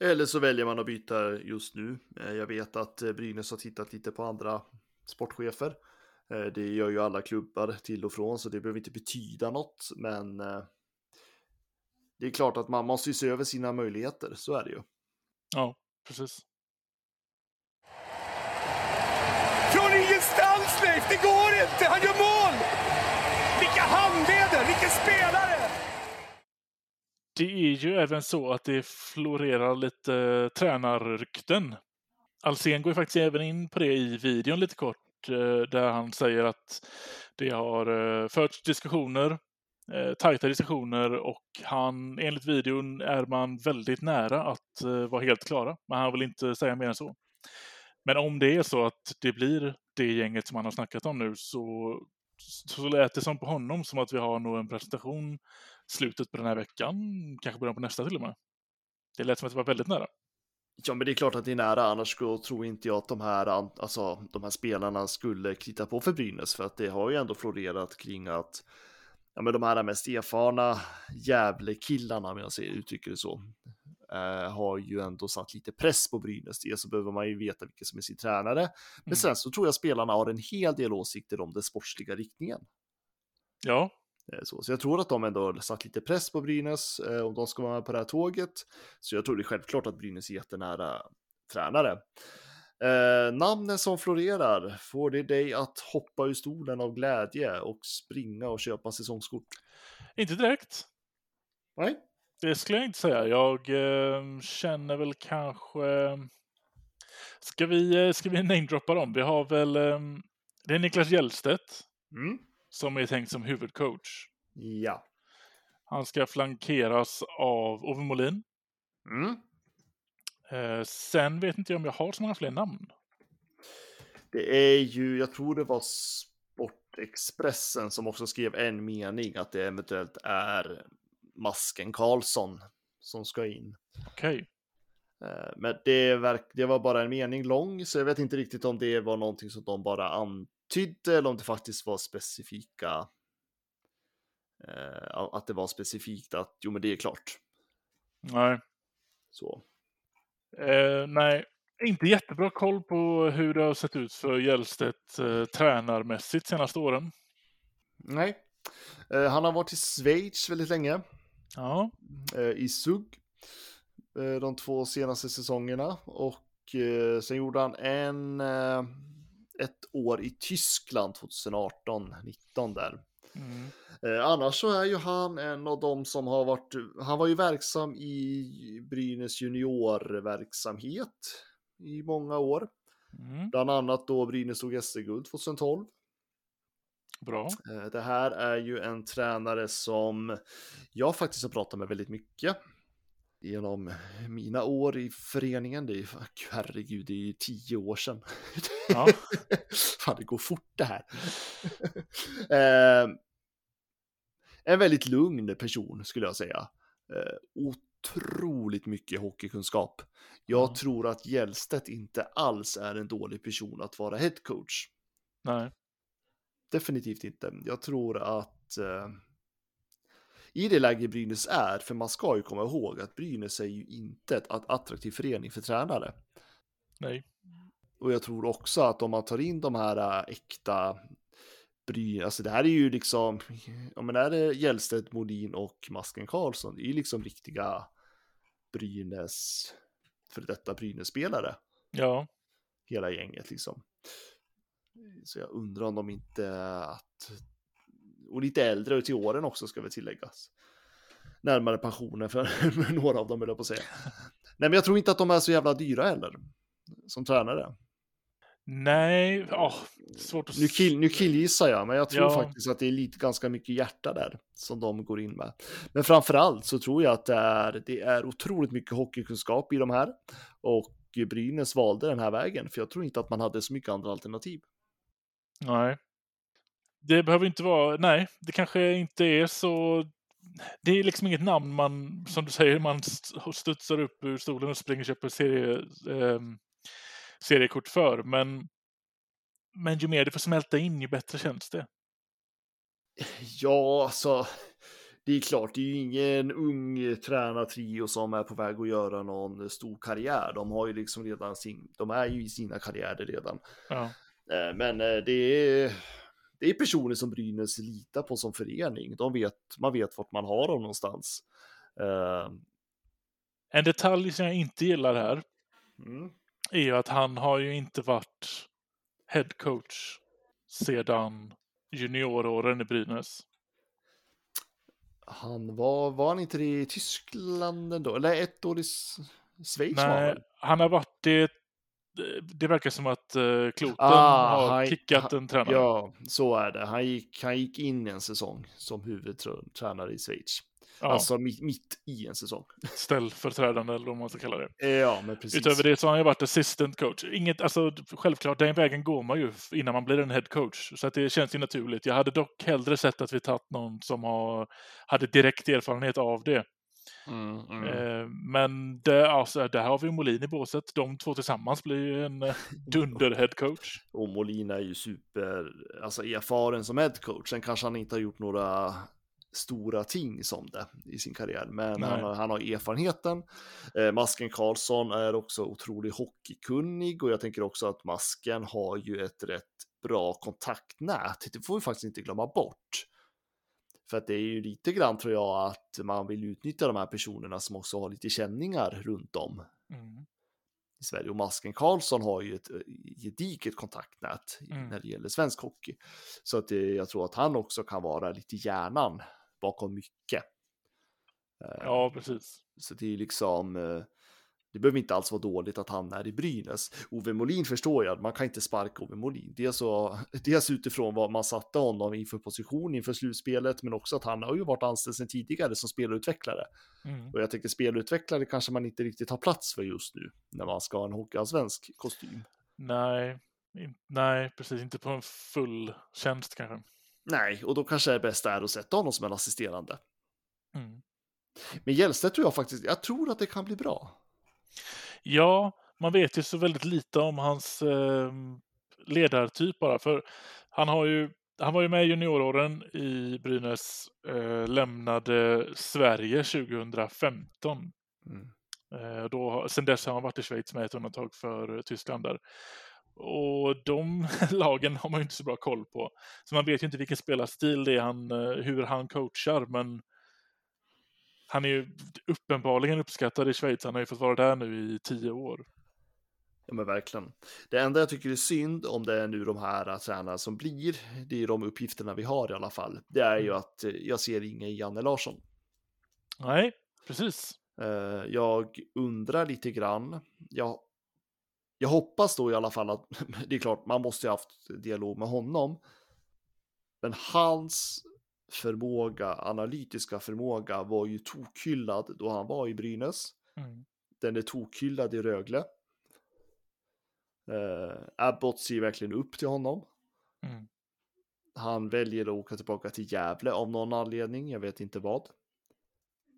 Eller så väljer man att byta just nu. Eh, Jag vet att eh, Brynäs har tittat lite på andra sportchefer. Eh, Det gör ju alla klubbar till och från, så det behöver inte betyda något. Men det är klart att man måste se över sina möjligheter, så är det ju. Ja, precis. Från ingenstans Leif, det går inte! Han gör mål! Vilka handleder, vilken spelare! Det är ju även så att det florerar lite eh, tränarrykten. Alsen går ju faktiskt även in på det i videon lite kort eh, där han säger att det har eh, förts diskussioner, eh, tajta diskussioner och han, enligt videon är man väldigt nära att vara helt klara. Men han vill inte säga mer än så. Men om det är så att det blir det gänget som han har snackat om nu så, så lät det som på honom som att vi har nog en presentation slutet på den här veckan, kanske början på nästa till och med. Det lät som att det var väldigt nära. Ja, men det är klart att det är nära, annars tror inte jag att de här, alltså, de här spelarna skulle krita på för Brynäs, för att det har ju ändå florerat kring att ja, men de här mest erfarna jävle killarna om jag säger, uttrycker det så, eh, har ju ändå satt lite press på Brynäs. Dels så behöver man ju veta vilka som är sin tränare, men Mm. sen så tror jag spelarna har en hel del åsikter om den sportsliga riktningen. Ja, Eh, Så, så jag tror att de ändå har satt lite press på Brynäs eh, om de ska vara med på det här tåget. Så jag tror det är självklart att Brynäs är jättenära tränare. Eh, namnen som florerar, får det dig att hoppa ur stolen av glädje och springa och köpa säsongskort? inte direkt. Nej. Det skulle jag inte säga. Jag eh, känner väl kanske... Ska vi, eh, ska vi namedroppa dem? Vi har väl... Eh, det är Niklas Hjellstedt Mm. som är tänkt som huvudcoach. Ja. Han ska flankeras av Ove Molin. Mm. Eh, sen vet inte jag om jag har så många fler namn. Det är ju, jag tror det var Sportexpressen som också skrev en mening att det eventuellt är Masken Karlsson som ska in. Okej. Eh, Men det, verk, det var bara en mening lång, så jag vet inte riktigt om det var någonting som de bara antydde eller om det faktiskt var specifika. Eh, att det var specifikt att jo, men det är klart. Nej. Så. Eh, nej, inte jättebra koll på hur det har sett ut för Hjellstedt eh, tränarmässigt senaste åren. Nej, eh, han har varit i Schweiz väldigt länge. Ja, eh, i SUG eh, de två senaste säsongerna och eh, sen gjorde han en ett år i Tyskland 2018 19 där. mm. Annars så är ju han en av dem som har varit, han var ju verksam i Brynäs juniorverksamhet i många år. Mm. Bland annat då Brynäs tog SM-guld 2012. Bra. Eh, Det här är ju en tränare som jag faktiskt har pratat med väldigt mycket genom mina år i föreningen. Det är ju, herregud, det är ju tio år sedan. Ja. Fan, det går fort det här. eh, en väldigt lugn person skulle jag säga. Eh, otroligt mycket hockeykunskap. Jag Ja. tror att Hjellstedt inte alls är en dålig person att vara headcoach. Nej. Definitivt inte. Jag tror att eh, i det läge Brynäs är, för man ska ju komma ihåg att Brynäs är ju inte ett att- attraktiv förening för tränare. Nej. Och jag tror också att om man tar in de här äh, äkta Brynäs, alltså det här är ju liksom, ja men är det Hjellstedt, Modin och Masken Karlsson, det är ju liksom riktiga Brynäs, för detta Brynäs-spelare, Ja. hela gänget liksom. Så jag undrar om de inte att, och lite äldre till åren också ska väl tilläggas. Närmare pensionen för några av dem, eller på att säga. Nej, men jag tror inte att de är så jävla dyra heller, som tränare. Nej. Ja, svårt att... Nu, kill, nu killgissar jag, men jag tror Ja. faktiskt att det är lite ganska mycket hjärta där som de går in med. Men framförallt så tror jag att det är, det är otroligt mycket hockeykunskap i de här och Brynäs valde den här vägen, för jag tror inte att man hade så mycket andra alternativ. Nej. Det behöver inte vara... Nej, det kanske inte är så... Det är liksom inget namn man, som du säger, man st- studsar upp ur stolen och springer och köper serie, ehm, seriekort för. Men, men ju mer det får smälta in, ju bättre känns det. Ja, alltså, det är klart, det är ju ingen ung tränartrio som är på väg att göra någon stor karriär. De har ju liksom redan sin, de är ju i sina karriärer redan. Ja. Eh, Men eh, det är, det är personer som Brynäs litar på som förening. De vet, man vet vart man har dem någonstans. Eh, En detalj som jag inte gillar här Mm. är ju att han har ju inte varit head coach sedan junioråren i Brynäs. Han var, var han inte det i Tyskland ändå? Eller ett år i Schweiz Nej, han har varit det det- verkar som att uh, Kloten Ah, har han- kickat en tränare. Ja, så är det. Han gick, han gick in en säsong som huvudtränare i Schweiz. Ja, Alltså mitt, mitt i en säsong. ställföreträdande eller vad man ska kalla det. Eh, Ja, men precis. Utöver det så har han ju varit assistant coach. Inget, alltså, självklart, den vägen går man ju innan man blir en head coach. Så att det känns ju naturligt. Jag hade dock hellre sett att vi tagit någon som har, hade direkt erfarenhet av det. Mm, mm. Eh, men det, alltså, där har vi Molin i båset. De två tillsammans blir ju en eh, dunder-head coach. Och Molina är ju super, alltså erfaren som head coach. Sen kanske han inte har gjort några stora ting som det i sin karriär, men han har, han har erfarenheten. Eh, Masken Karlsson är också otroligt hockeykunnig och jag tänker också att Masken har ju ett rätt bra kontaktnät. Det får vi faktiskt inte glömma bort. För att det är ju lite grann tror jag att man vill utnyttja de här personerna som också har lite känningar runt om Mm. i Sverige. Och Masken Karlsson har ju ett eh, gediget kontaktnät Mm. när det gäller svensk hockey. Så att eh, jag tror att han också kan vara lite hjärnan bakom mycket. Ja, precis. Så det är liksom, eh, det behöver inte alls vara dåligt att han är i Brynäs. Ove Molin förstår jag, man kan inte sparka Ove Molin. Dels, så, dels utifrån vad man satte honom inför position inför slutspelet, men också att han har ju varit anställd sedan tidigare som spelutvecklare. Mm. Och jag tänker spelutvecklare kanske man inte riktigt har plats för just nu när man ska ha en hockeyallsvensk kostym. Nej, in, nej, precis. Inte på en full tjänst kanske. Nej, och då kanske det bästa är att sätta honom som en assisterande. Mm. Men Hjellstedt tror jag faktiskt, jag tror att det kan bli bra. Ja, man vet ju så väldigt lite om hans eh, ledartyp bara. För han, har ju, han var ju med i junioråren i Brynäs, eh, lämnade Sverige 2015. Mm. Eh, då, sen dess har han varit i Schweiz med ett undantag för eh, Tyskland där. Och de lagen har man ju inte så bra koll på. Så man vet ju inte vilken spelarstil det är han, eh, hur han coachar, men han är ju uppenbarligen uppskattad i Schweiz. Han har ju fått vara där nu i tio år. Ja men verkligen. Det enda jag tycker är synd om det är nu de här tränarna som blir, det är de uppgifterna vi har i alla fall. Det är ju att eh, jag ser ingen Janne Larsson. Nej, precis. Eh, Jag undrar lite grann. Jag, jag hoppas då i alla fall att det är klart, man måste ju ha haft dialog med honom. Men hans förmåga, analytiska förmåga var ju tokhyllad då han var i Brynäs. Mm. Den är tokhyllad i Rögle. Uh, Abbott ser verkligen upp till honom. Mm. Han väljer att åka tillbaka till Gävle av någon anledning, jag vet inte vad.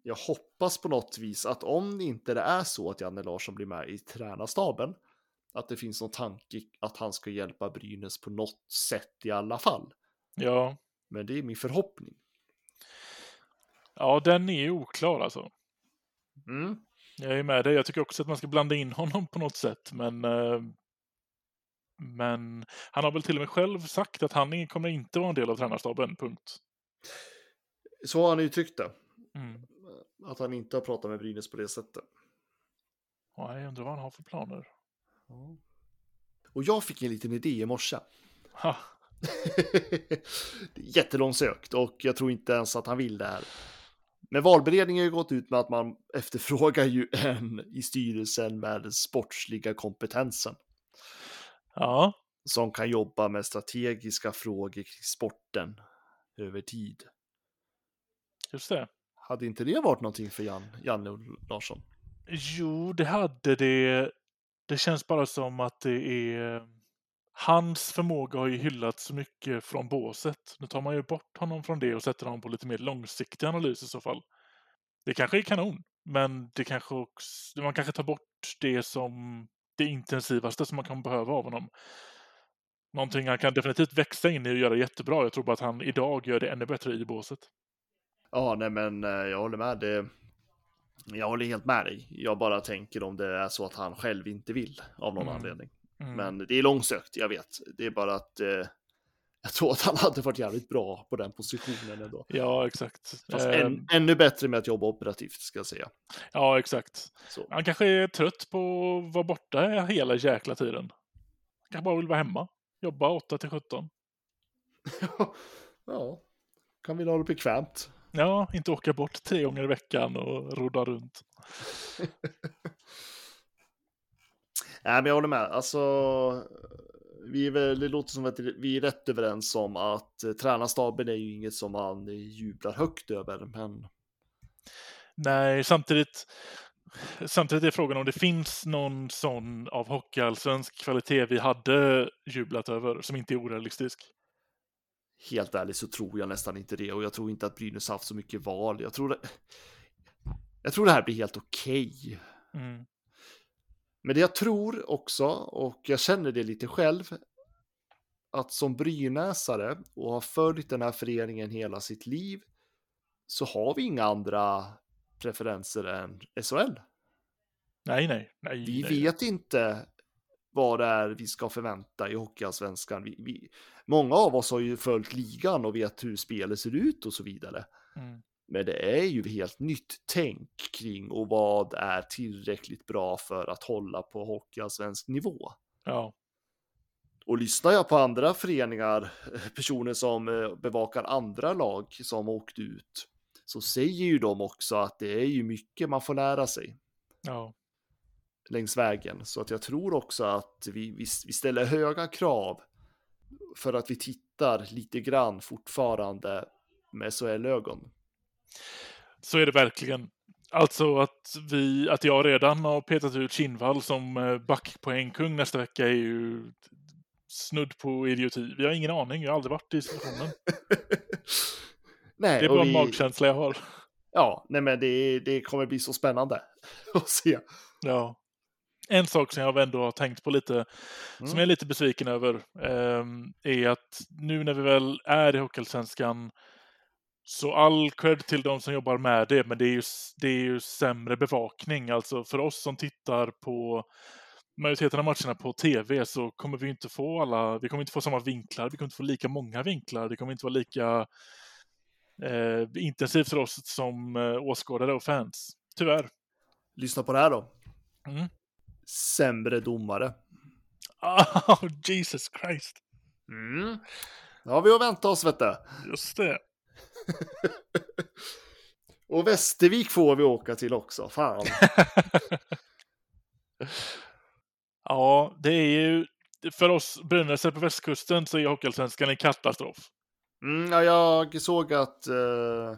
Jag hoppas på något vis att om inte det är så att Janne Larsson blir med i tränarstaben, att det finns någon tanke att han ska hjälpa Brynäs på något sätt i alla fall. Ja, Men det är min förhoppning. ja, den är oklar alltså. Mm. Jag är med dig. Jag tycker också att man ska blanda in honom på något sätt, men eh, men han har väl till och med själv sagt att han kommer inte vara en del av tränarstaben, punkt. Så har han uttryckt det. Mm. Att han inte har pratat med Brynäs på det sättet. Ja, jag undrar vad han har för planer. Och jag fick en liten idé i morse. Ha, Jättelångsökt och jag tror inte ens att han vill det här. Men valberedningen har ju gått ut med att man efterfrågar ju en i styrelsen med den sportsliga kompetensen ja, som kan jobba med strategiska frågor kring sporten över tid. just det. Hade inte det varit någonting för Jan, Janne Larsson? Jo, det hade det. Det känns bara som att det är... Hans förmåga har ju hyllats så mycket från båset. Nu tar man ju bort honom från det och sätter honom på lite mer långsiktig analys i så fall. Det kanske är kanon, men det kanske också... Man kanske tar bort det som det intensivaste som man kan behöva av honom. Någonting han kan definitivt växa in i och göra jättebra. Jag tror bara att han idag gör det ännu bättre i båset. Ja, nej men eh, jag håller med. Det, jag håller helt med dig. Jag bara tänker om det är så att han själv inte vill av någon Mm. anledning. Mm. Men det är långsökt, jag vet. Det är bara att eh, jag tror att han hade varit jävligt bra på den positionen ändå. Ja, exakt. Fast Ehm, än, ännu bättre med att jobba operativt ska jag säga. Ja, exakt. Så. Han kanske är trött på att vara borta hela jäkla tiden. Han kanske bara vill vara hemma. Jobba 8 till 17. ja, kan vi ha det bekvämt. Ja, inte åka bort tre gånger i veckan och rodda runt. Nej, men jag håller med. Alltså, vi är väl, det låter som att vi är rätt överens om att eh, tränarstaben är ju inget som man jublar högt över, men Nej, samtidigt, samtidigt är frågan om det finns någon sån av hockeyallsvensk kvalitet vi hade jublat över som inte är orealistisk. helt ärligt så tror jag nästan inte det och jag tror inte att Brynäs haft så mycket val. Jag tror det, jag tror det här blir helt okej. Mm. Men det jag tror också, och jag känner det lite själv, att som brynäsare och har följt den här föreningen hela sitt liv så har vi inga andra preferenser än SHL. Nej, nej, nej. Vi nej. vet inte vad det är vi ska förvänta i Hockeyallsvenskan. Vi, vi, många av oss har ju följt ligan och vet hur spelet ser ut och så vidare. Mm. Men det är ju helt nytt tänk kring och vad är tillräckligt bra för att hålla på Hockeyallsvensk nivå. Ja, Och lyssnar jag på andra föreningar, personer som eh, bevakar andra lag som åkt ut, så säger ju de också att det är ju mycket man får lära sig ja, längs vägen. Så att jag tror också att vi, vi, vi ställer höga krav för att vi tittar lite grann fortfarande med SHL-ögon. Så är det verkligen. Alltså att, vi, att jag redan har petat ut Kinnvall som eh, backpoängkung nästa vecka är ju snudd på idioti. Vi har ingen aning, jag har aldrig varit i situationen. Nej, Det är bara en vi- magkänsla jag har. Ja, nej men det, det kommer bli så spännande att se. Ja. En sak som jag ändå har tänkt på lite, som Mm. jag är lite besviken över, ehm, är att nu när vi väl är i Hockeyallsvenskan, så all cred till de som jobbar med det, men det är ju, det är ju sämre bevakning. Alltså för oss som tittar på majoriteten av matcherna på tv så kommer vi inte få alla, vi kommer inte få samma vinklar, vi kommer inte få lika många vinklar, det kommer inte vara lika eh, intensivt för oss som eh, åskådare och fans. Tyvärr. Lyssna på det här då. Mm. Sämre domare. Oh, Jesus Christ. Mm. Har vi att vänta oss, vet du. Just det. Och Västervik får vi åka till också. Fan. ja, det är ju för oss brynäsare på västkusten så är Hockeyallsvenskan en katastrof. Mm, ja, jag såg att eh,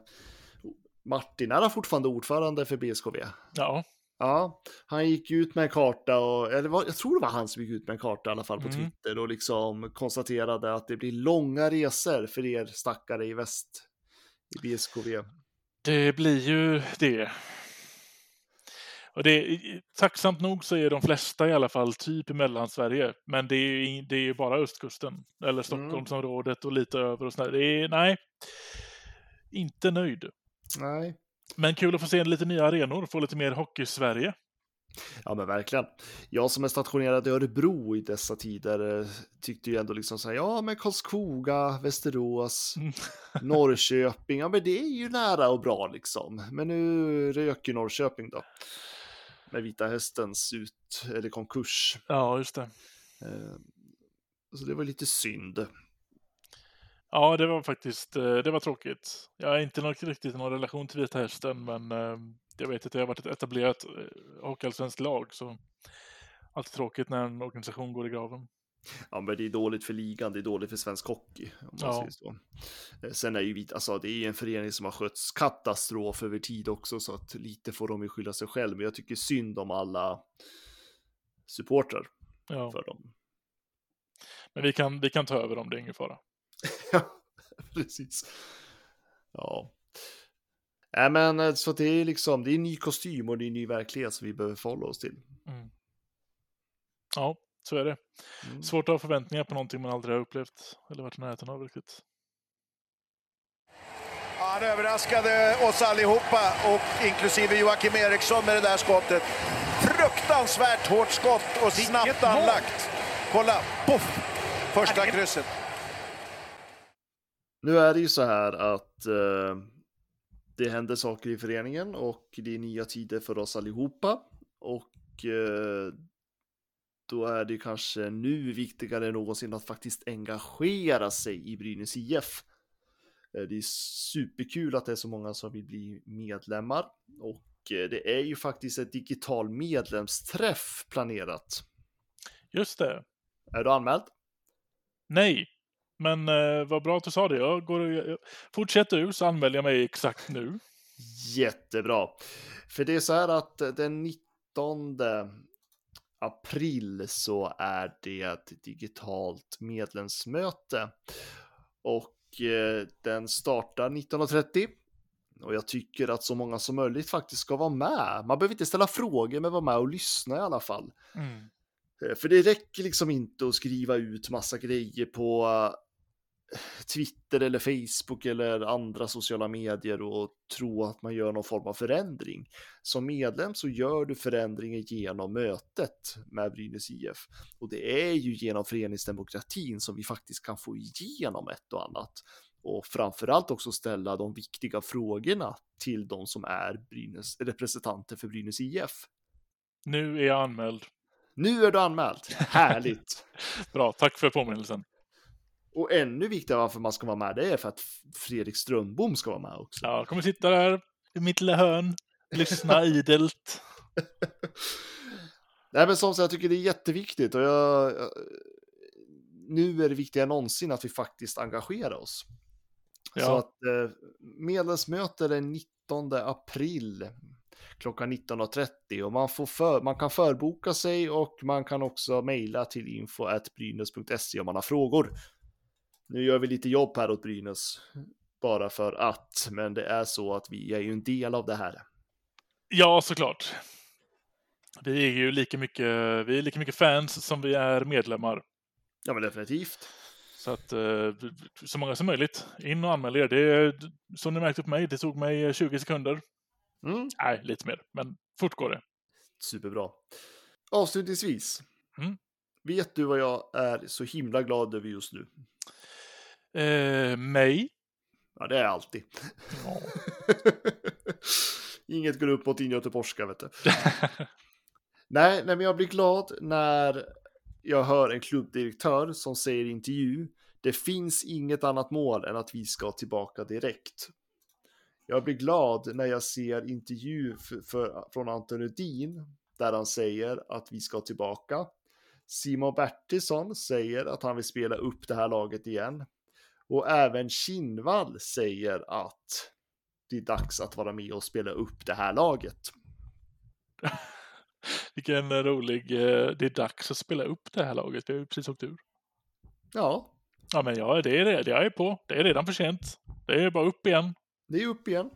Martin är fortfarande ordförande för BSKV. Ja, Ja, han gick ut med en karta och, eller vad- jag tror det var han som gick ut med en karta i alla fall på Mm. Twitter och liksom konstaterade att det blir långa resor för er stackare i väst i BSKV. det blir ju det. Och det är, tacksamt nog så är de flesta i alla fall typ i Mellansverige. Men det är ju det är bara östkusten. Eller Stockholmsområdet och lite över och sådär. Det är, nej, inte nöjd. Nej. Men kul att få se lite nya arenor, få lite mer hockey-Sverige. Ja men verkligen. Jag som är stationerad i Örebro i dessa tider eh, tyckte ju ändå liksom så här, ja men Karlskoga, Västerås, Mm. Norrköping, ja men det är ju nära och bra liksom. Men nu röker Norrköping då. Med Vita Hästens ut, eller konkurs. Ja, just det. Eh, Så det var lite synd. Ja, det var faktiskt eh, det var tråkigt. Jag har inte riktigt någon relation till Vita Hästen, men jag vet att det har varit ett etablerat eh, hockeyallsvenskt lag, så alltid tråkigt när en organisation går i graven. Ja men det är dåligt för ligan, det är dåligt för svensk hockey. Om man Ja. säger så. Eh, Sen är ju Vita, alltså det är ju en förening som har skötts katastrof över tid också, så att lite får de ju skylla sig själv. Men jag tycker synd om alla supportrar Ja, för dem. men vi kan, vi kan ta över dem, det är ingen fara. Ja, precis. Ja. Nej men eh, så det är liksom, det är en ny kostym och det är en ny verklighet som vi behöver förhålla oss till. Mm. Ja, så är det. Mm. Svårt att ha förväntningar på någonting man aldrig har upplevt eller varit i närheten av riktigt. Ja, Han överraskade oss allihopa, och inklusive Joakim Eriksson med det där skottet. Fruktansvärt hårt skott och snabbt anlagt. Kolla, poff! Första krysset. Nu är det ju så här att eh, det händer saker i föreningen och det är nya tider för oss allihopa. Och eh, då är det kanske nu viktigare än någonsin att faktiskt engagera sig i Brynäs IF. Eh, Det är superkul att det är så många som vill bli medlemmar och eh, det är ju faktiskt ett digital medlemsträff planerat Just det. Är du anmäld? Nej. Men eh, vad bra att du sa det. Jag går, jag, fortsätt du så anmäler jag mig exakt nu. Jättebra. För det är så här att den 19 april så är det ett digitalt medlemsmöte. Och eh, den startar 19.30. Och jag tycker att så många som möjligt faktiskt ska vara med. Man behöver inte ställa frågor, men vara med och lyssna i alla fall. Mm. Eh, För det räcker liksom inte att skriva ut massa grejer på eh, Twitter eller Facebook eller andra sociala medier och tro att man gör någon form av förändring. Som medlem så gör du förändringen genom mötet med Brynäs IF. Och det är ju genom föreningsdemokratin som vi faktiskt kan få igenom ett och annat. Och framförallt också ställa de viktiga frågorna till de som är Brynäs, representanter för Brynäs IF. Nu är jag anmäld. Nu är du anmäld. Härligt! Bra, tack för påminnelsen. Och ännu viktigare varför man ska vara med, det är för att Fredrik Strömbom ska vara med också. Ja, jag kommer sitta där i mitt lilla hörn, lyssna idelt. Nej, men som sagt, jag tycker det är jätteviktigt och jag, jag, nu är det viktigare än någonsin att vi faktiskt engagerar oss. Så Ja, att eh, medlemsmöte den 19 april klockan 19.30 och man, får för, man kan förboka sig och man kan också mejla till info.brynäs.se om man har frågor. Nu gör vi lite jobb här åt Brynäs bara för att, men det är så att vi är ju en del av det här. ja, såklart. Vi är ju lika mycket, vi är lika mycket fans som vi är medlemmar. Ja, men definitivt. Så att eh, så många som möjligt, in och anmäl er. Det, som ni märkte på mig, det tog mig 20 sekunder. Mm. Nej, lite mer, men fort går det. Superbra. Avslutningsvis. Mm. Vet du vad jag är så himla glad över just nu? Eh, mig? Ja, det är jag alltid. Ja. Inget går upp mot din göteborgska, vet du. nej, nej, men jag blir glad när jag hör en klubbdirektör som säger i intervju det finns inget annat mål än att vi ska tillbaka direkt. Jag blir glad när jag ser intervju för, för, från Anton Rudin där han säger att vi ska tillbaka. Simon Bertilsson säger att han vill spela upp det här laget igen. Och även Kinnvall säger att det är dags att vara med och spela upp det här laget. Vilken rolig... eh, Det är dags att spela upp det här laget. Vi har ju precis åkt ur. Ja, Ja, men ja, det är det. Jag är på. Det är redan för sent. Det är bara upp igen. det är upp igen.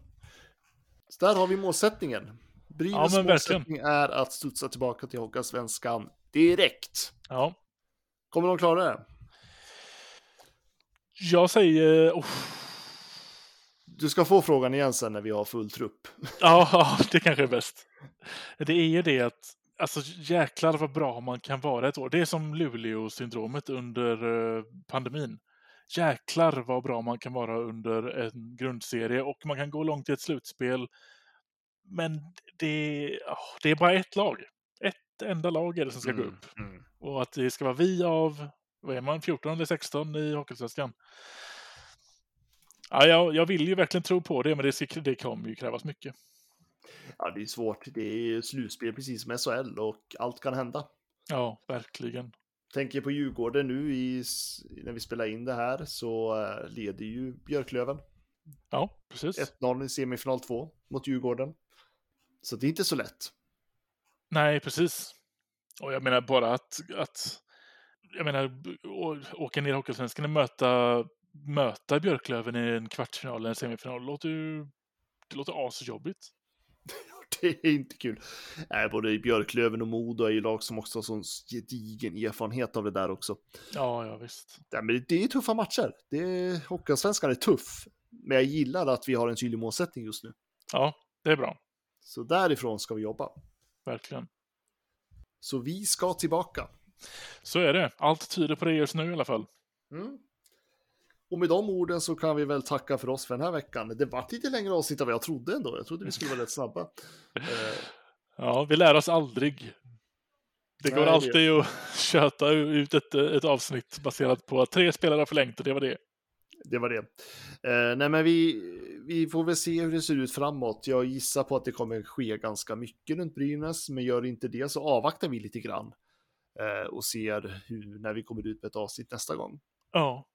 Så där har vi målsättningen. Brynäs Ja, målsättning är att studsa tillbaka till Hockeyallsvenskan direkt. Ja. Kommer de klara det? Jag säger... Oh. Du ska få frågan igen sen när vi har full trupp. Ja, det kanske är bäst. Det är ju det att, alltså jäklar vad bra man kan vara ett år. Det är som Luleå-syndromet under eh, pandemin. Jäklar vad bra man kan vara under en grundserie och man kan gå långt i ett slutspel. Men det, åh, det är bara ett lag. Ett enda lag är det som ska gå upp. mm. Och att det ska vara vi av, vad är man, 14 eller 16 i Hockeysvenskan. Ja, jag, jag vill ju verkligen tro på det, men det, det kommer ju krävas mycket. Ja, det är svårt. Det är slutspel precis som SHL och allt kan hända. Ja, verkligen. Tänker på Djurgården nu i, när vi spelar in det här så eh, leder ju Björklöven Ja, precis. 1-0 i semifinal 2 mot Djurgården. Så det är inte så lätt. Nej, precis. Och jag menar bara att, att jag menar, åka ner i Hockeysvenskan och möta, möta Björklöven i en kvartsfinal eller en semifinal, det låter ju det låter asjobbigt. Det är inte kul. Nej, både Björklöven och Modo är ju lag som också har sån gedigen erfarenhet av det där också. Ja, ja visst. Nej, men det är tuffa matcher. Det är, Hockeyallsvenskan är tuff. Men jag gillar att vi har en tydlig målsättning just nu. Ja, det är bra. Så därifrån ska vi jobba. Verkligen. Så vi ska tillbaka. Så är det. Allt tyder på det just nu i alla fall. Mm. Och med de orden så kan vi väl tacka för oss för den här veckan. Det var lite längre avsnitt än vad jag trodde ändå. Jag trodde vi skulle vara rätt snabba. Eh, Ja, vi lär oss aldrig. Det går Nej, det- alltid att köta ut ett, ett avsnitt baserat på att tre spelare har förlängt och det var det. det var det. Eh, nej, men vi, vi får väl se hur det ser ut framåt. Jag gissar på att det kommer ske ganska mycket runt Brynäs, men gör inte det så avvaktar vi lite grann. Eh, och ser hur, när vi kommer ut med ett avsnitt nästa gång. Ja,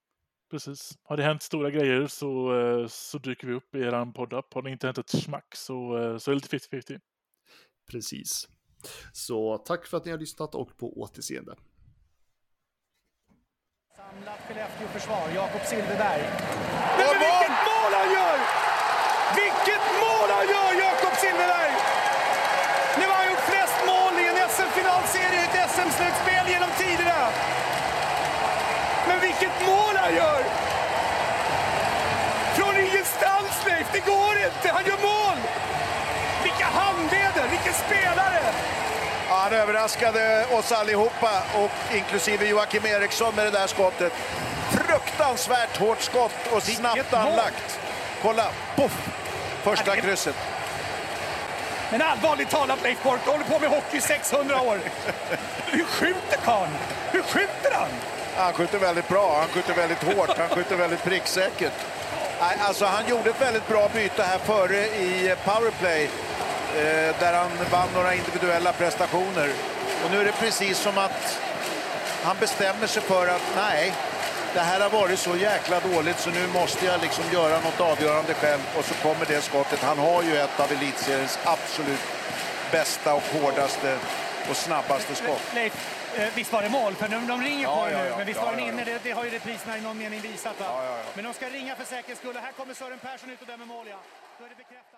precis. Har det hänt stora grejer så, eh, så dyker vi upp i er poddapp. Har det inte hänt ett smack så, eh, så är det lite 50-50. Precis. Så tack för att ni har lyssnat och på återseende. Samlat Skellefteå-försvar, Jakob Silfverberg. Men vilket mål han gör! Vilket mål han gör, Jakob Silfverberg! Nu har han gjort flest mål i en SM-finalserie i ett Tiderna. Men vilket mål han gör! Från ingenstans, Leif! Det går inte! Han gör mål! Vilka handleder! Vilken spelare! Ja, han överraskade oss allihopa, och inklusive Joakim Eriksson med det där skottet. Fruktansvärt hårt skott och snabbt anlagt. Kolla, poff! Första krysset. Men allvarligt talat Leif Bork, du håller på med hockey i 600 år. Hur skjuter karln? Hur skjuter han? Han skjuter väldigt bra, han skjuter väldigt hårt, han skjuter väldigt pricksäkert. Alltså, han gjorde ett väldigt bra byte här före i powerplay eh, där han vann några individuella prestationer. Och nu är det precis som att han bestämmer sig för att nej, det här har varit så jäkla dåligt så nu måste jag liksom göra något avgörande själv och så kommer det skottet. Han har ju ett av elitseriens absolut bästa och hårdaste och snabbaste skott. Leif, eh, visst var det mål? För de, de ringer Ja, på det ja, nu. ja. Men visst var den inne? Det, det har ju repriserna i någon mening visat. Men de ska ringa för säkerhets skull. Och här kommer Sören Persson ut och dömer mål, ja. Då är det bekräftat.